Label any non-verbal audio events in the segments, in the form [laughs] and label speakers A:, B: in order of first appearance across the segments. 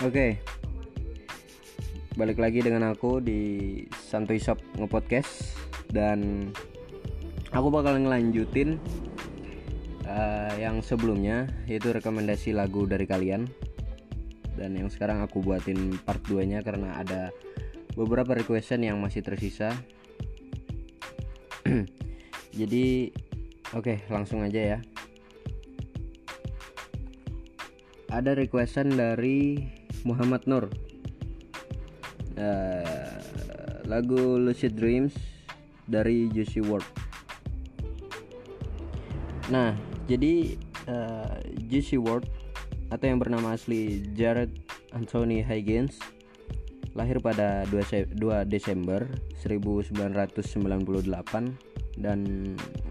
A: Oke. Balik lagi dengan aku di Santuy Shop Ngepodcast dan aku bakal ngelanjutin uh, yang sebelumnya yaitu rekomendasi lagu dari kalian. Dan yang sekarang aku buatin part 2-nya karena ada beberapa requestan yang masih tersisa. [clears throat] Jadi oke, okay, langsung aja ya. Ada requestan dari Muhammad Nur. Uh, lagu Lucid Dreams dari Juicy WRLD nah jadi uh, Juicy WRLD atau yang bernama asli Jared Anthony Higgins lahir pada 2 Desember 1998 dan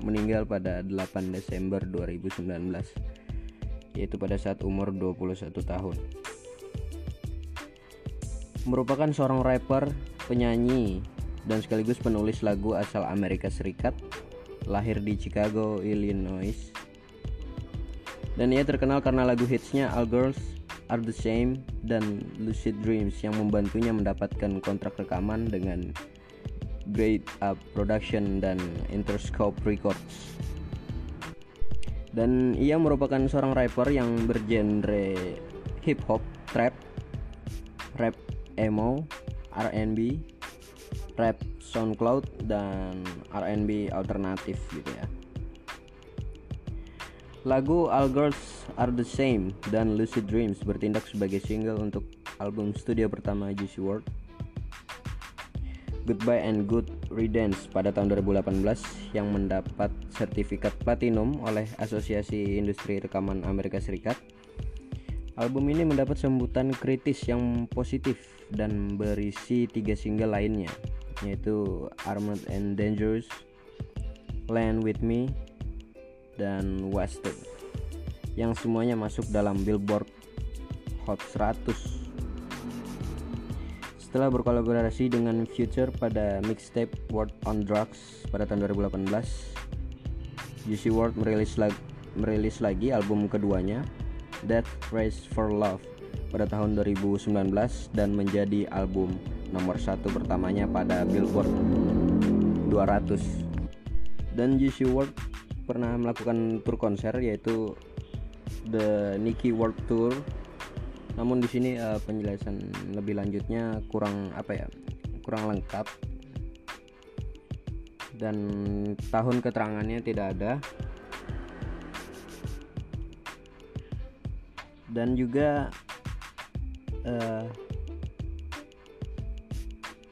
A: meninggal pada 8 Desember 2019 yaitu pada saat umur 21 tahun merupakan seorang rapper, penyanyi, dan sekaligus penulis lagu asal Amerika Serikat, lahir di Chicago, Illinois. Dan ia terkenal karena lagu hitsnya All Girls Are The Same dan Lucid Dreams yang membantunya mendapatkan kontrak rekaman dengan Great Up Production dan Interscope Records. Dan ia merupakan seorang rapper yang bergenre hip hop, trap, rap emo, R&B, rap, SoundCloud dan R&B alternatif gitu ya. Lagu All Girls Are The Same dan Lucid Dreams bertindak sebagai single untuk album studio pertama Juicy WRLD Goodbye and Good Riddance pada tahun 2018 yang mendapat sertifikat platinum oleh Asosiasi Industri Rekaman Amerika Serikat Album ini mendapat sambutan kritis yang positif dan berisi tiga single lainnya, yaitu Armored and Dangerous, Land With Me, dan Wasted, yang semuanya masuk dalam Billboard Hot 100. Setelah berkolaborasi dengan Future pada mixtape World on Drugs pada tahun 2018, Juicy WRLD merilis, lag merilis lagi album keduanya Death Race for Love pada tahun 2019 dan menjadi album nomor satu pertamanya pada Billboard 200 dan Juicy WRLD pernah melakukan tour konser yaitu The Nicky World Tour. Namun di sini uh, penjelasan lebih lanjutnya kurang apa ya kurang lengkap. Dan tahun keterangannya tidak ada. Dan juga uh,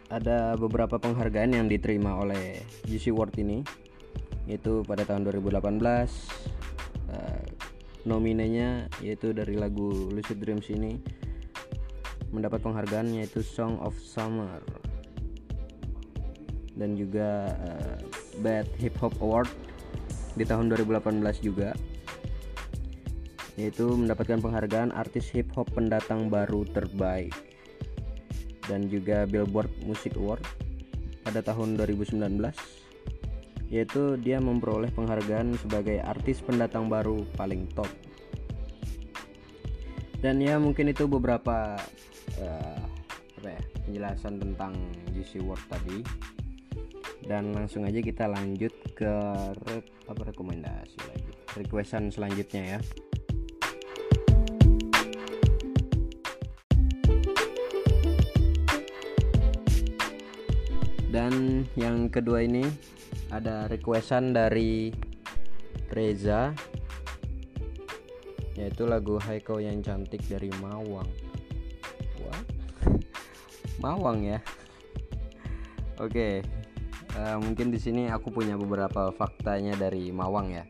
A: ada beberapa penghargaan yang diterima oleh GC Award ini. Yaitu pada tahun 2018 uh, nominenya yaitu dari lagu Lucid Dreams ini mendapat penghargaan yaitu Song of Summer. Dan juga uh, Bad Hip Hop Award di tahun 2018 juga yaitu mendapatkan penghargaan artis hip hop pendatang baru terbaik dan juga Billboard Music Award pada tahun 2019 yaitu dia memperoleh penghargaan sebagai artis pendatang baru paling top. Dan ya mungkin itu beberapa uh, apa ya, penjelasan tentang GC Award tadi. Dan langsung aja kita lanjut ke re apa rekomendasi lagi requestan selanjutnya ya dan yang kedua ini ada requestan dari Reza yaitu lagu Haiko yang cantik dari Mawang What? [laughs] Mawang ya oke okay. uh, eh, mungkin di sini aku punya beberapa faktanya dari Mawang ya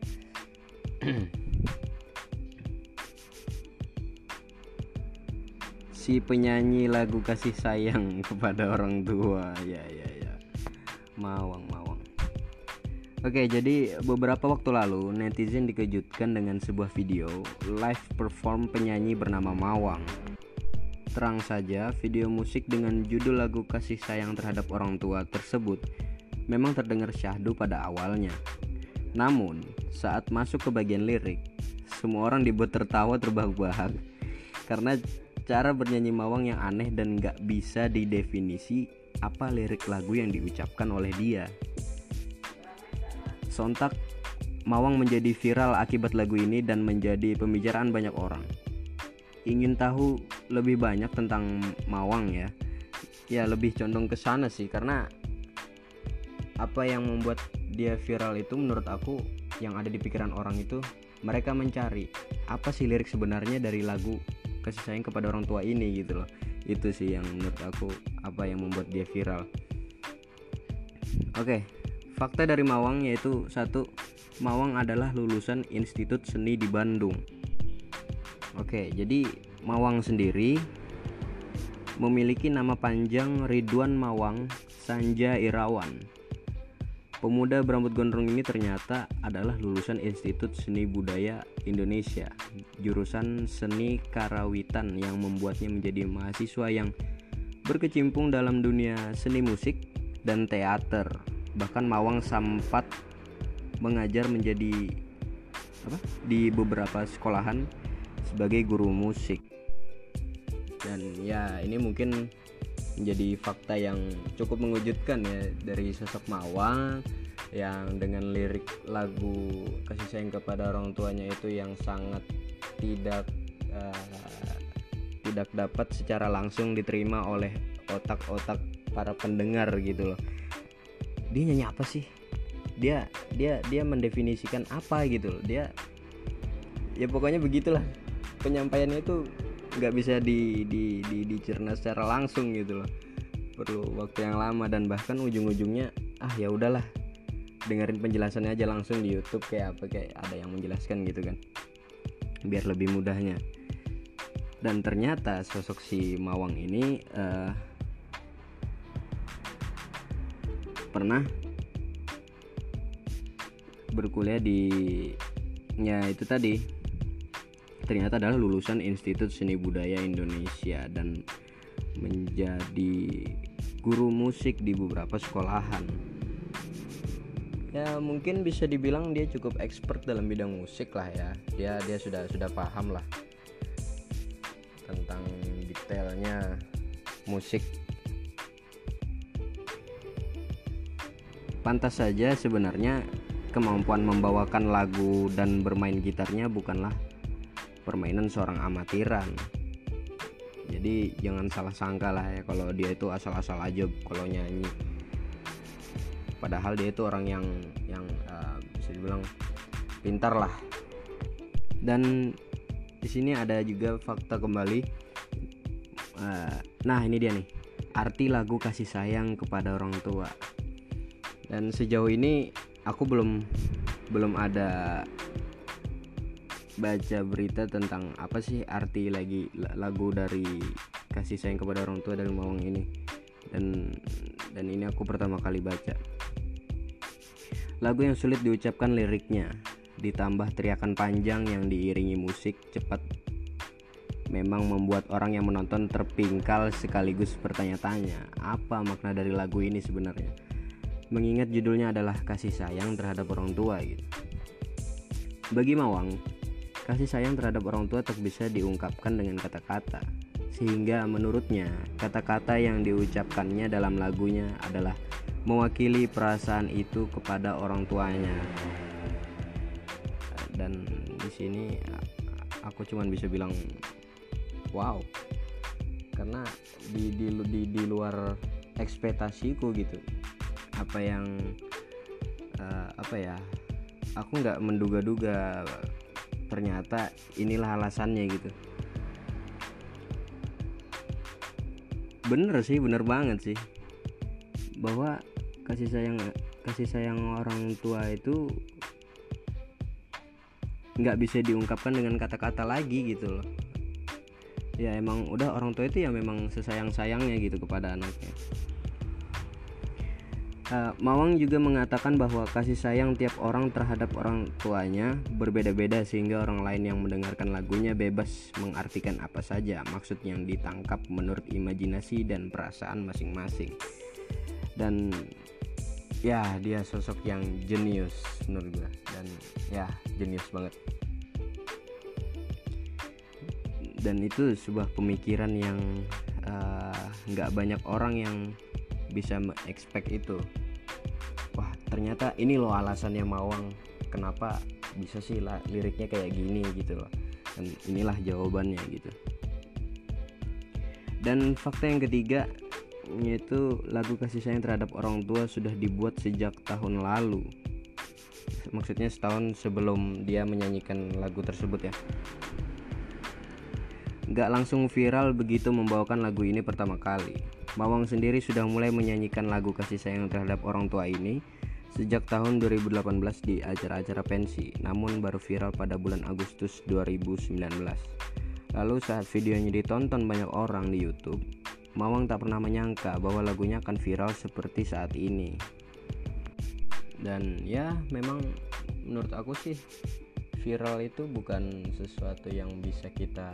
A: [clears throat] si penyanyi lagu kasih sayang [laughs] kepada orang tua ya ya Mawang, Mawang. Oke, jadi beberapa waktu lalu netizen dikejutkan dengan sebuah video live perform penyanyi bernama Mawang. Terang saja, video musik dengan judul lagu kasih sayang terhadap orang tua tersebut memang terdengar syahdu pada awalnya. Namun, saat masuk ke bagian lirik, semua orang dibuat tertawa terbahak-bahak karena cara bernyanyi Mawang yang aneh dan gak bisa didefinisi apa lirik lagu yang diucapkan oleh dia. Sontak, Mawang menjadi viral akibat lagu ini dan menjadi pembicaraan banyak orang. Ingin tahu lebih banyak tentang Mawang ya? Ya lebih condong ke sana sih karena apa yang membuat dia viral itu menurut aku yang ada di pikiran orang itu mereka mencari apa sih lirik sebenarnya dari lagu kasih sayang kepada orang tua ini gitu loh itu sih yang menurut aku apa yang membuat dia viral. Oke fakta dari Mawang yaitu satu Mawang adalah lulusan Institut Seni di Bandung. Oke jadi Mawang sendiri memiliki nama panjang Ridwan Mawang Sanja Irawan Pemuda berambut gondrong ini ternyata adalah lulusan Institut Seni Budaya Indonesia, jurusan Seni Karawitan yang membuatnya menjadi mahasiswa yang berkecimpung dalam dunia seni musik dan teater. Bahkan Mawang sempat mengajar menjadi apa? di beberapa sekolahan sebagai guru musik. Dan ya, ini mungkin menjadi fakta yang cukup mengejutkan ya dari sosok Mawang yang dengan lirik lagu kasih sayang kepada orang tuanya itu yang sangat tidak uh, tidak dapat secara langsung diterima oleh otak-otak para pendengar gitu loh. Dia nyanyi apa sih? Dia dia dia mendefinisikan apa gitu loh. Dia ya pokoknya begitulah. Penyampaiannya itu nggak bisa di, di, di, dicerna secara langsung gitu loh. Perlu waktu yang lama dan bahkan ujung-ujungnya ah ya udahlah. Dengerin penjelasannya aja langsung di YouTube kayak apa kayak ada yang menjelaskan gitu kan. Biar lebih mudahnya. Dan ternyata sosok si Mawang ini uh, pernah berkuliah di ya itu tadi ternyata adalah lulusan Institut Seni Budaya Indonesia dan menjadi guru musik di beberapa sekolahan. Ya mungkin bisa dibilang dia cukup expert dalam bidang musik lah ya. Dia dia sudah sudah paham lah tentang detailnya musik. Pantas saja sebenarnya kemampuan membawakan lagu dan bermain gitarnya bukanlah permainan seorang amatiran. Jadi jangan salah sangka lah ya kalau dia itu asal-asal aja kalau nyanyi. Padahal dia itu orang yang yang uh, bisa dibilang pintar lah. Dan di sini ada juga fakta kembali. Uh, nah ini dia nih. Arti lagu kasih sayang kepada orang tua. Dan sejauh ini aku belum belum ada baca berita tentang apa sih arti lagi lagu dari kasih sayang kepada orang tua dari Mawang ini. Dan dan ini aku pertama kali baca. Lagu yang sulit diucapkan liriknya ditambah teriakan panjang yang diiringi musik cepat memang membuat orang yang menonton terpingkal sekaligus bertanya-tanya apa makna dari lagu ini sebenarnya? Mengingat judulnya adalah kasih sayang terhadap orang tua gitu. Bagi Mawang Kasih sayang terhadap orang tua tak bisa diungkapkan dengan kata-kata, sehingga menurutnya kata-kata yang diucapkannya dalam lagunya adalah mewakili perasaan itu kepada orang tuanya. Dan di sini aku cuma bisa bilang wow. Karena di di di, di luar ekspektasiku gitu. Apa yang uh, apa ya? Aku nggak menduga-duga ternyata inilah alasannya gitu. Bener sih bener banget sih. Bahwa kasih sayang kasih sayang orang tua itu nggak bisa diungkapkan dengan kata-kata lagi gitu loh. Ya emang udah orang tua itu ya memang sesayang sayangnya gitu kepada anaknya Uh, Mawang juga mengatakan bahwa kasih sayang tiap orang terhadap orang tuanya berbeda-beda sehingga orang lain yang mendengarkan lagunya bebas mengartikan apa saja maksud yang ditangkap menurut imajinasi dan perasaan masing-masing. Dan ya dia sosok yang jenius menurut gue dan ya jenius banget. dan itu sebuah pemikiran yang eh, nggak uh, banyak orang yang bisa expect itu ternyata ini loh alasannya Mawang. Kenapa bisa sih lah liriknya kayak gini gitu loh. Dan inilah jawabannya gitu. Dan fakta yang ketiga yaitu lagu kasih sayang terhadap orang tua sudah dibuat sejak tahun lalu. Maksudnya setahun sebelum dia menyanyikan lagu tersebut ya. Gak langsung viral begitu membawakan lagu ini pertama kali. Mawang sendiri sudah mulai menyanyikan lagu kasih sayang terhadap orang tua ini sejak tahun 2018 di acara-acara pensi namun baru viral pada bulan Agustus 2019 lalu saat videonya ditonton banyak orang di YouTube Mawang tak pernah menyangka bahwa lagunya akan viral seperti saat ini. Dan ya memang menurut aku sih viral itu bukan sesuatu yang bisa kita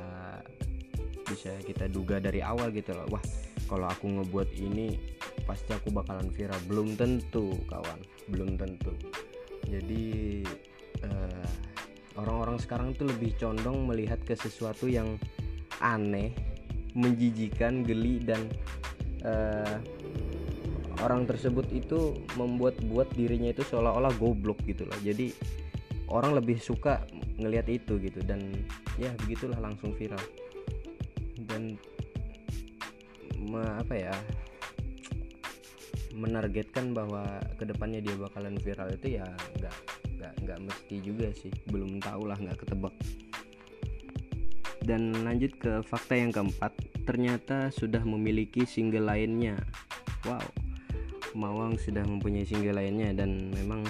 A: bisa kita duga dari awal gitu loh. Wah kalau aku ngebuat ini pasti aku bakalan viral. Belum tentu kawan. Belum tentu. Jadi uh, orang-orang sekarang tuh lebih condong melihat ke sesuatu yang aneh menjijikan geli dan uh, orang tersebut itu membuat-buat dirinya itu seolah-olah goblok gitu loh. Jadi orang lebih suka ngelihat itu gitu. Dan ya begitulah langsung viral. Dan apa ya menargetkan bahwa ke depannya dia bakalan viral itu ya nggak nggak nggak mesti juga sih belum tahu lah nggak ketebak dan lanjut ke fakta yang keempat ternyata sudah memiliki single lainnya wow Mawang sudah mempunyai single lainnya dan memang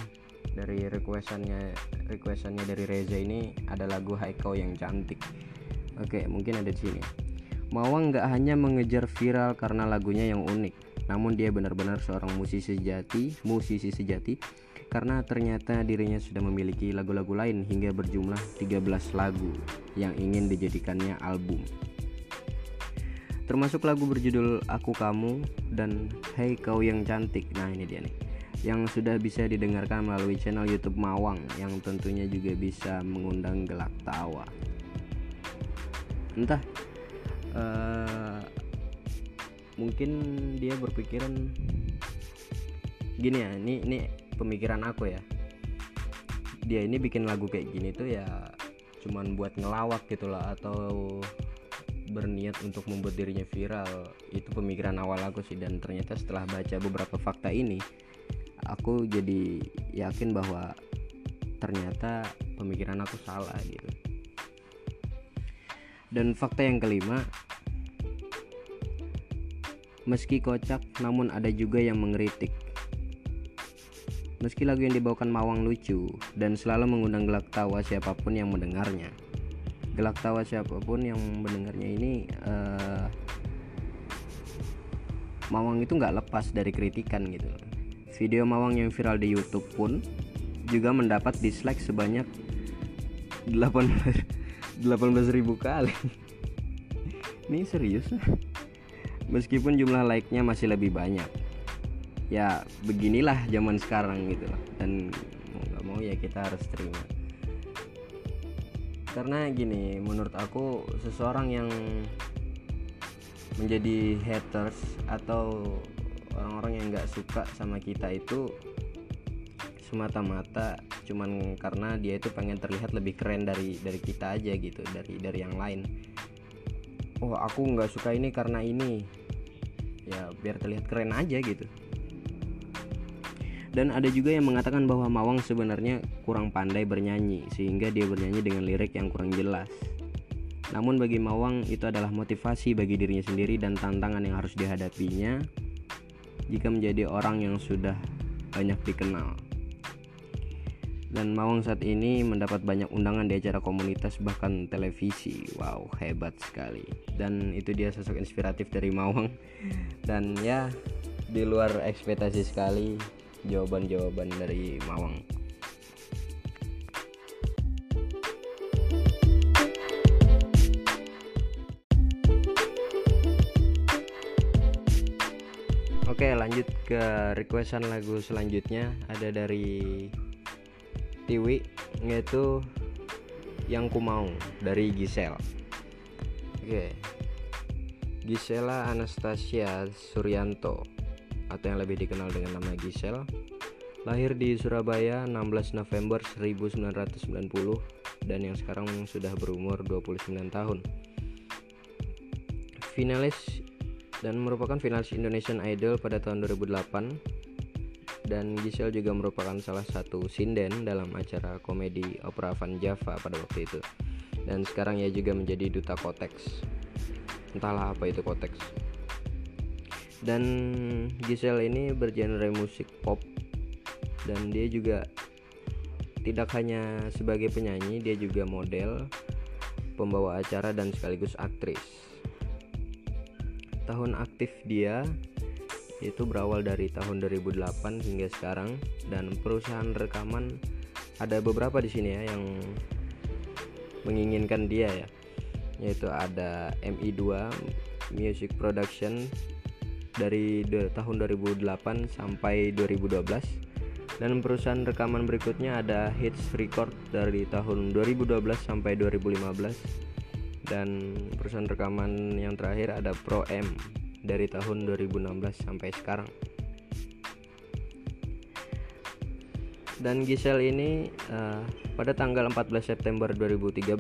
A: dari requestannya requestannya dari Reza ini ada lagu Haikau yang cantik. Oke, mungkin ada di sini. Mawang nggak hanya mengejar viral karena lagunya yang unik, namun dia benar-benar seorang musisi sejati, musisi sejati karena ternyata dirinya sudah memiliki lagu-lagu lain hingga berjumlah 13 lagu yang ingin dijadikannya album termasuk lagu berjudul Aku Kamu dan Hey Kau Yang Cantik. Nah, ini dia nih. Yang sudah bisa didengarkan melalui channel YouTube Mawang yang tentunya juga bisa mengundang gelak tawa. Entah uh, mungkin dia berpikiran gini ya, ini ini pemikiran aku ya. Dia ini bikin lagu kayak gini tuh ya cuman buat ngelawak gitu lah atau berniat untuk membuat dirinya viral itu pemikiran awal aku sih dan ternyata setelah baca beberapa fakta ini aku jadi yakin bahwa ternyata pemikiran aku salah gitu dan fakta yang kelima meski kocak namun ada juga yang mengkritik meski lagu yang dibawakan Mawang lucu dan selalu mengundang gelak tawa siapa pun yang mendengarnya. Gelak tawa siapa pun yang mendengarnya ini uh, Mawang itu nggak lepas dari kritikan gitu. Video Mawang yang viral di YouTube pun juga mendapat dislike sebanyak 18 ribu kali. Ini serius? Meskipun jumlah like-nya masih lebih banyak. Ya beginilah zaman sekarang gitu loh. Dan mau nggak mau ya kita harus terima. Karena gini menurut aku seseorang yang menjadi haters atau orang-orang yang nggak suka sama kita itu semata-mata cuman karena dia itu pengen terlihat lebih keren dari dari kita aja gitu dari dari yang lain oh aku nggak suka ini karena ini ya biar terlihat keren aja gitu dan ada juga yang mengatakan bahwa Mawang sebenarnya kurang pandai bernyanyi sehingga dia bernyanyi dengan lirik yang kurang jelas. Namun bagi Mawang itu adalah motivasi bagi dirinya sendiri dan tantangan yang harus dihadapinya jika menjadi orang yang sudah banyak dikenal. Dan Mawang saat ini mendapat banyak undangan di acara komunitas bahkan televisi. Wow, hebat sekali. Dan itu dia sosok inspiratif dari Mawang. Dan ya di luar ekspektasi sekali jawaban-jawaban dari Mawang. Oke lanjut ke requestan lagu selanjutnya ada dari Tiwi yaitu yang ku mau dari Gisel. Oke. Gisela Anastasia Suryanto atau yang lebih dikenal dengan nama Gisel lahir di Surabaya 16 November 1990 dan yang sekarang sudah berumur 29 tahun. Finalis dan merupakan finalis Indonesian Idol pada tahun 2008 dan Gisel juga merupakan salah satu sinden dalam acara komedi Opera Van Java pada waktu itu. Dan sekarang ia juga menjadi duta Kotex. Entahlah apa itu Kotex. Dan Giselle ini bergenre musik pop. Dan dia juga tidak hanya sebagai penyanyi dia juga model pembawa acara dan sekaligus aktris. Tahun aktif dia itu berawal dari tahun 2008 hingga sekarang. Dan perusahaan rekaman ada beberapa di sini ya yang menginginkan dia ya. Yaitu ada MI2 Music Production dari tahun 2008 sampai 2012 dan perusahaan rekaman berikutnya ada Hits Record dari tahun 2012 sampai 2015 dan perusahaan rekaman yang terakhir ada Pro M dari tahun 2016 sampai sekarang dan Giselle ini uh, pada tanggal 14 September 2013,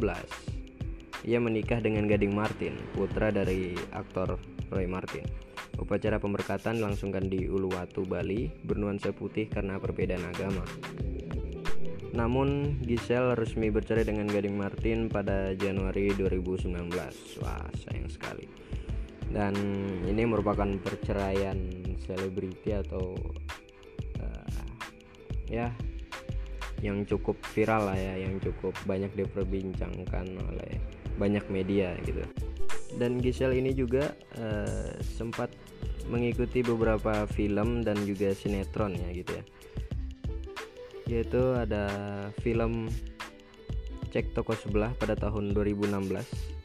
A: ia menikah dengan Gading Martin, putra dari aktor Roy Martin. Upacara pemberkatan langsungkan di Uluwatu, Bali, bernuansa putih karena perbedaan agama. Namun, Giselle resmi bercerai dengan Gading Martin pada Januari 2019. Wah, sayang sekali. Dan ini merupakan perceraian selebriti atau uh, ya yang cukup viral lah ya yang cukup banyak diperbincangkan oleh banyak media gitu. Dan Giselle ini juga uh, sempat mengikuti beberapa film dan juga sinetron ya gitu ya. Yaitu ada film Cek Toko Sebelah pada tahun 2016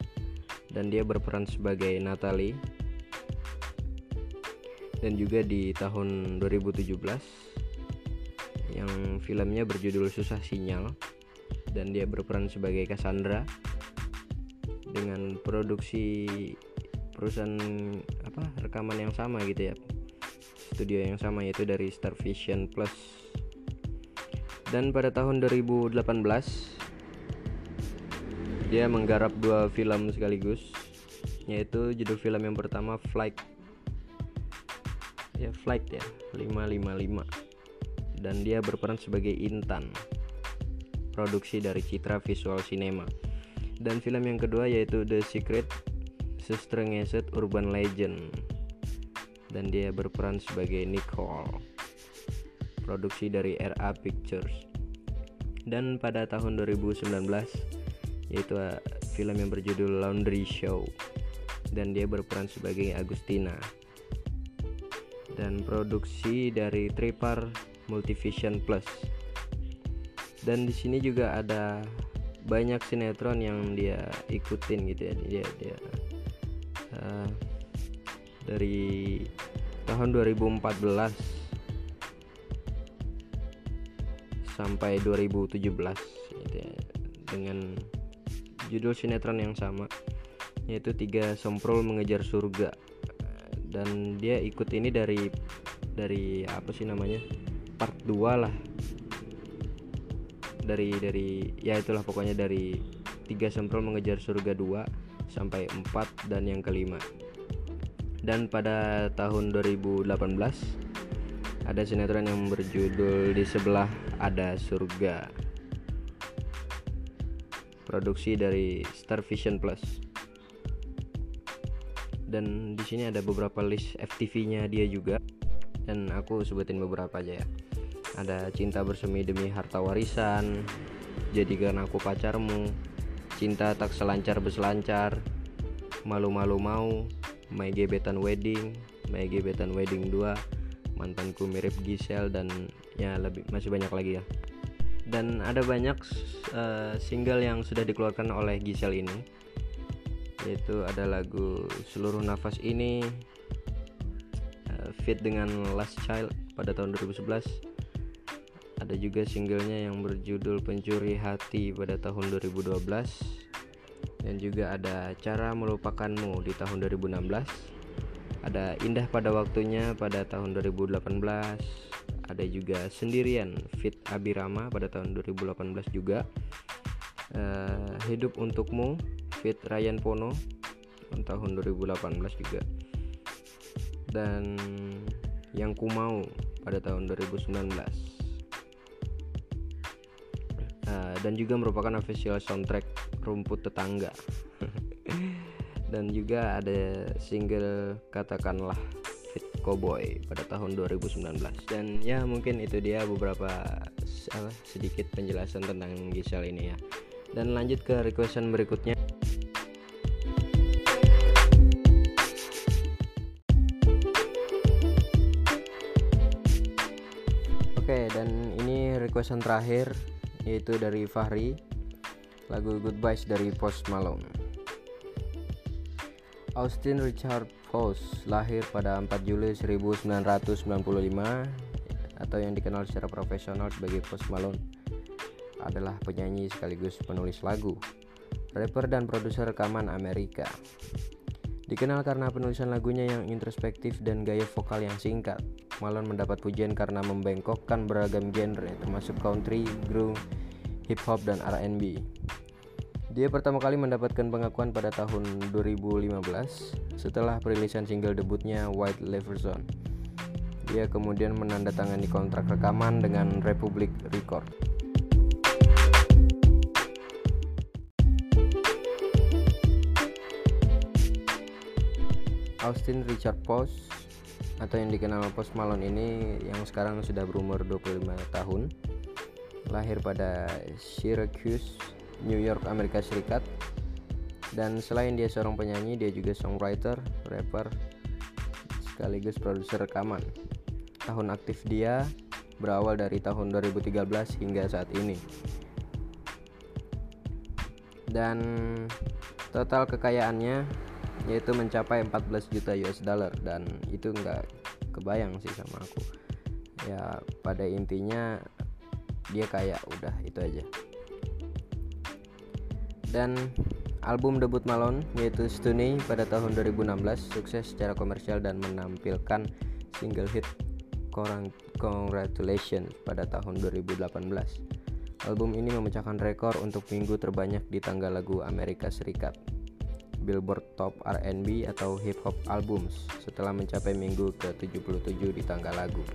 A: dan dia berperan sebagai Natalie. Dan juga di tahun 2017 yang filmnya berjudul Susah Sinyal. Dan dia berperan sebagai Cassandra dengan produksi perusahaan apa rekaman yang sama gitu ya. Studio yang sama yaitu dari Star Vision Plus. Dan pada tahun 2018 dia menggarap dua film sekaligus yaitu judul film yang pertama Flight. Ya Flight ya 555 dan dia berperan sebagai Intan produksi dari Citra Visual Cinema. Dan film yang kedua yaitu The Secret Sestrengeset Urban Legend. Dan dia berperan sebagai Nicole produksi dari RA Pictures. Dan pada tahun 2019 yaitu uh, film yang berjudul Laundry Show dan dia berperan sebagai Agustina dan produksi dari Tripar Multivision Plus. Dan di sini juga ada banyak sinetron yang dia ikutin gitu ya. Dia dia uh, dari tahun 2014 sampai 2017 gitu ya, dengan judul sinetron yang sama yaitu tiga semprol mengejar surga. Dan dia ikut ini dari dari apa sih namanya? Part 2 lah. Dari dari ya itulah pokoknya dari tiga semprol mengejar surga 2 sampai 4 dan yang kelima. Dan pada tahun 2018 ada sinetron yang berjudul di sebelah ada surga produksi dari Star Vision Plus. Dan di sini ada beberapa list FTV-nya dia juga. Dan aku sebutin beberapa aja ya. Ada cinta bersemi demi harta warisan jadikan aku pacarmu cinta tak selancar berselancar malu-malu mau my gebetan wedding my gebetan wedding 2 mantanku mirip Gisel dan ya lebih masih banyak lagi ya dan ada banyak uh, single yang sudah dikeluarkan oleh Gisel ini. Yaitu ada lagu seluruh nafas ini uh, fit dengan Last Child pada tahun 2011 ada juga singlenya yang berjudul Pencuri Hati pada tahun 2012 dan juga ada cara melupakanmu di tahun 2016 ada indah pada waktunya pada tahun 2018 ada juga sendirian fit Abirama pada tahun 2018 juga. Uh, hidup untukmu fit Ryan Pono tahun 2018 juga. Dan yang ku mau pada tahun 2019 uh, dan juga merupakan official soundtrack rumput tetangga. [laughs] Dan juga ada single katakanlah Cowboy pada tahun 2019 dan ya mungkin itu dia beberapa uh, sedikit penjelasan tentang Giselle ini ya. Dan lanjut ke requestan berikutnya. Oke dan ini requestan terakhir yaitu dari Fahri. Lagu Goodbye dari Post Malone Austin Richard Post lahir pada 4 Juli 1995 atau yang dikenal secara profesional sebagai Post Malone adalah penyanyi sekaligus penulis lagu, rapper dan produser rekaman Amerika. Dikenal karena penulisan lagunya yang introspektif dan gaya vokal yang singkat, Malone mendapat pujian karena membengkokkan beragam genre termasuk country, groove, hip hop dan R&B. Dia pertama kali mendapatkan pengakuan pada tahun 2015 setelah perilisan single debutnya White Leverson. Dia kemudian menandatangani kontrak rekaman dengan Republic Record. Austin Richard Post atau yang dikenal Post Malone ini yang sekarang sudah berumur 25 tahun lahir pada Syracuse, New York, Amerika Serikat. Dan selain dia seorang penyanyi dia juga songwriter, rapper sekaligus produser rekaman. Tahun aktif dia berawal dari tahun 2013 hingga saat ini. Dan total kekayaannya yaitu mencapai 14 juta US dollar. Dan itu nggak kebayang sih sama aku. Ya pada intinya dia kayak udah itu aja dan album debut Malone yaitu Stunny pada tahun 2016 sukses secara komersial dan menampilkan single hit Congratulations pada tahun 2018 Album ini memecahkan rekor untuk minggu terbanyak di tangga lagu Amerika Serikat Billboard Top R&B atau Hip Hop Albums setelah mencapai minggu ke-77 di tangga lagu.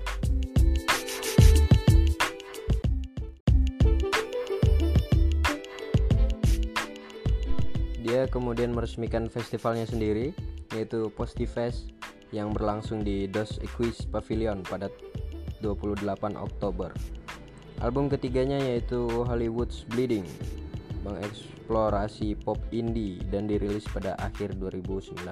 A: Kemudian meresmikan festivalnya sendiri yaitu Postifest yang berlangsung di Dos Equis Pavilion pada 28 Oktober. Album ketiganya yaitu Hollywood's Bleeding mengeksplorasi pop indie dan dirilis pada akhir 2019.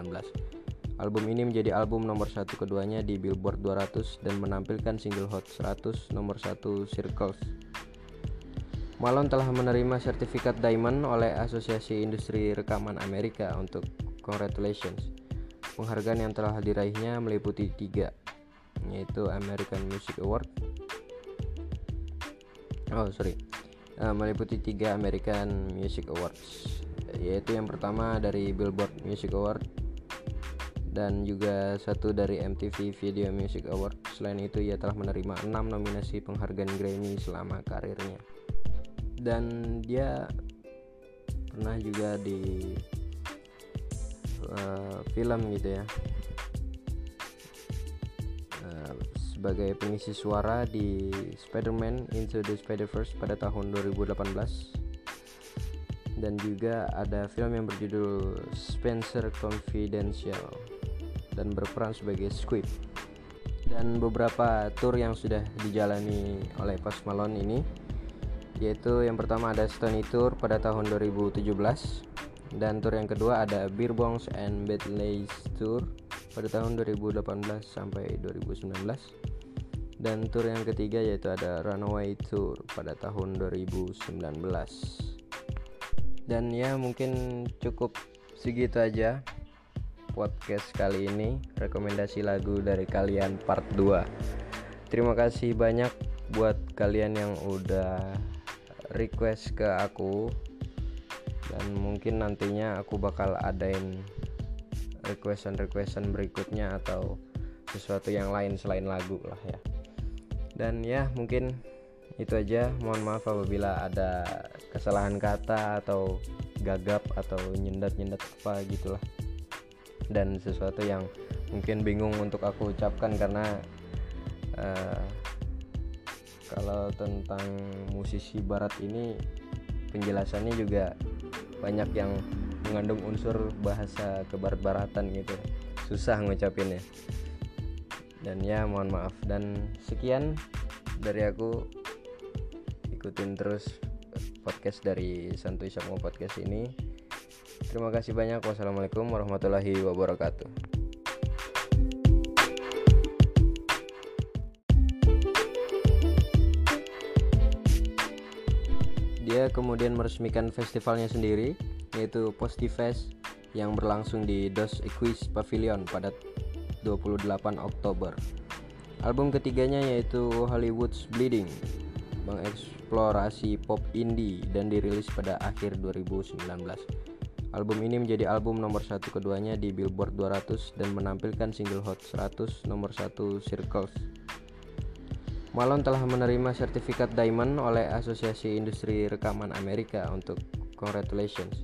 A: Album ini menjadi album nomor satu keduanya di Billboard 200 dan menampilkan single Hot 100 nomor satu Circles. Malone telah menerima sertifikat Diamond oleh Asosiasi Industri Rekaman Amerika untuk Congratulations. Penghargaan yang telah diraihnya meliputi tiga, yaitu American Music Award. Oh sorry, uh, meliputi tiga American Music Awards yaitu yang pertama dari Billboard Music Award dan juga satu dari MTV Video Music Award. Selain itu, ia telah menerima enam nominasi penghargaan Grammy selama karirnya. Dan dia pernah juga di uh, film gitu ya. Sebagai pengisi suara di Spider-Man Into the Spider-Verse pada tahun 2018 dan juga ada film yang berjudul Spencer Confidential dan berperan sebagai Squib dan beberapa tour yang sudah dijalani oleh Post Malone ini yaitu yang pertama ada Stony Tour pada tahun 2017 dan tour yang kedua ada Beer Bongs and Bedlays Tour pada tahun 2018 sampai 2019 dan tour yang ketiga yaitu ada Runaway Tour pada tahun 2019 dan ya mungkin cukup segitu aja podcast kali ini. Rekomendasi lagu dari kalian part 2 terima kasih banyak buat kalian yang udah request ke aku. Dan mungkin nantinya aku bakal adain requestan requestan berikutnya atau sesuatu yang lain selain lagu lah ya. Dan ya mungkin itu aja. Mohon maaf apabila ada kesalahan kata atau gagap atau nyendat-nyendat apa gitulah. Dan sesuatu yang mungkin bingung untuk aku ucapkan karena uh, kalau tentang musisi barat ini penjelasannya juga banyak yang mengandung unsur bahasa kebarat-baratan gitu. Susah ngucapinnya. Dan ya mohon maaf. Dan sekian dari aku. Ikutin terus podcast dari Santuy Sakmo Podcast ini. Terima kasih banyak. Wassalamualaikum warahmatullahi wabarakatuh kemudian meresmikan festivalnya sendiri yaitu Postifest yang berlangsung di Dos Equis Pavilion pada 28 Oktober. Album ketiganya yaitu Hollywood's Bleeding mengeksplorasi pop indie dan dirilis pada akhir 2019. Album ini menjadi album nomor satu keduanya di Billboard 200 dan menampilkan single Hot 100 nomor satu Circles. Malone telah menerima sertifikat Diamond oleh Asosiasi Industri Rekaman Amerika untuk Congratulations.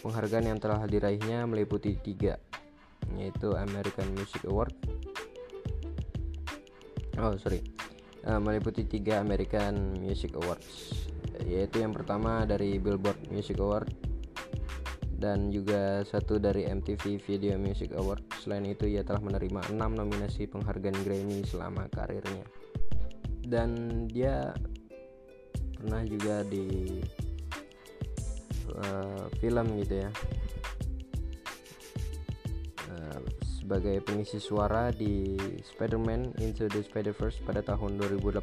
A: Penghargaan yang telah diraihnya meliputi tiga, yaitu American Music Award oh sorry uh, meliputi tiga American Music Awards yaitu yang pertama dari Billboard Music Award dan juga satu dari MTV Video Music Award. Selain itu, ia telah menerima enam nominasi penghargaan Grammy selama karirnya. Dan dia pernah juga di uh, film gitu ya. Sebagai pengisi suara di Spider-Man Into the Spider-Verse pada tahun 2018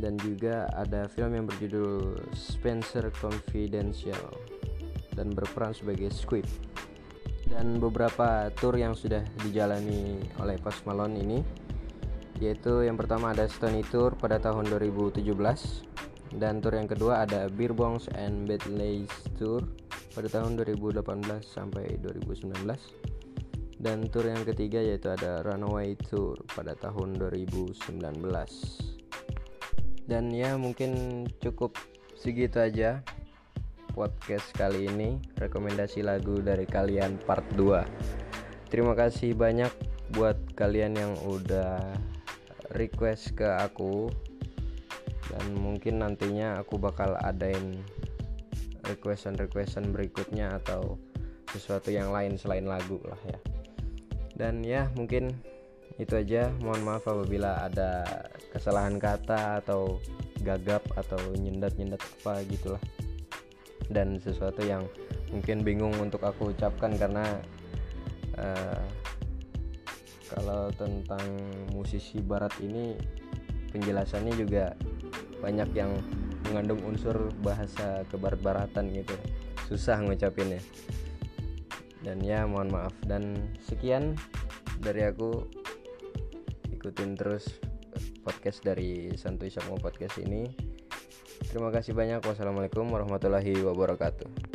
A: dan juga ada film yang berjudul Spencer Confidential dan berperan sebagai Squid. Dan beberapa tour yang sudah dijalani oleh Post Malone ini yaitu yang pertama ada Stony Tour pada tahun 2017 dan tour yang kedua ada Beer Bongs and Bedlays Tour pada tahun 2018 sampai 2019 dan tour yang ketiga yaitu ada Runaway Tour pada tahun 2019 dan ya mungkin cukup segitu aja podcast kali ini. Rekomendasi lagu dari kalian part 2 terima kasih banyak buat kalian yang udah request ke aku dan mungkin nantinya aku bakal adain requestan-requestan berikutnya atau sesuatu yang lain selain lagu lah ya. Dan ya mungkin itu aja. Mohon maaf apabila ada kesalahan kata atau gagap atau nyendat-nyendat apa gitulah. Dan sesuatu yang mungkin bingung untuk aku ucapkan karena uh, kalau tentang musisi barat ini penjelasannya juga banyak yang mengandung unsur bahasa kebarat-baratan gitu. Susah ngucapinnya. Dan ya mohon maaf. Dan sekian dari aku. Ikutin terus podcast dari Santuy Sakmo Podcast ini. Terima kasih banyak. Wassalamualaikum warahmatullahi wabarakatuh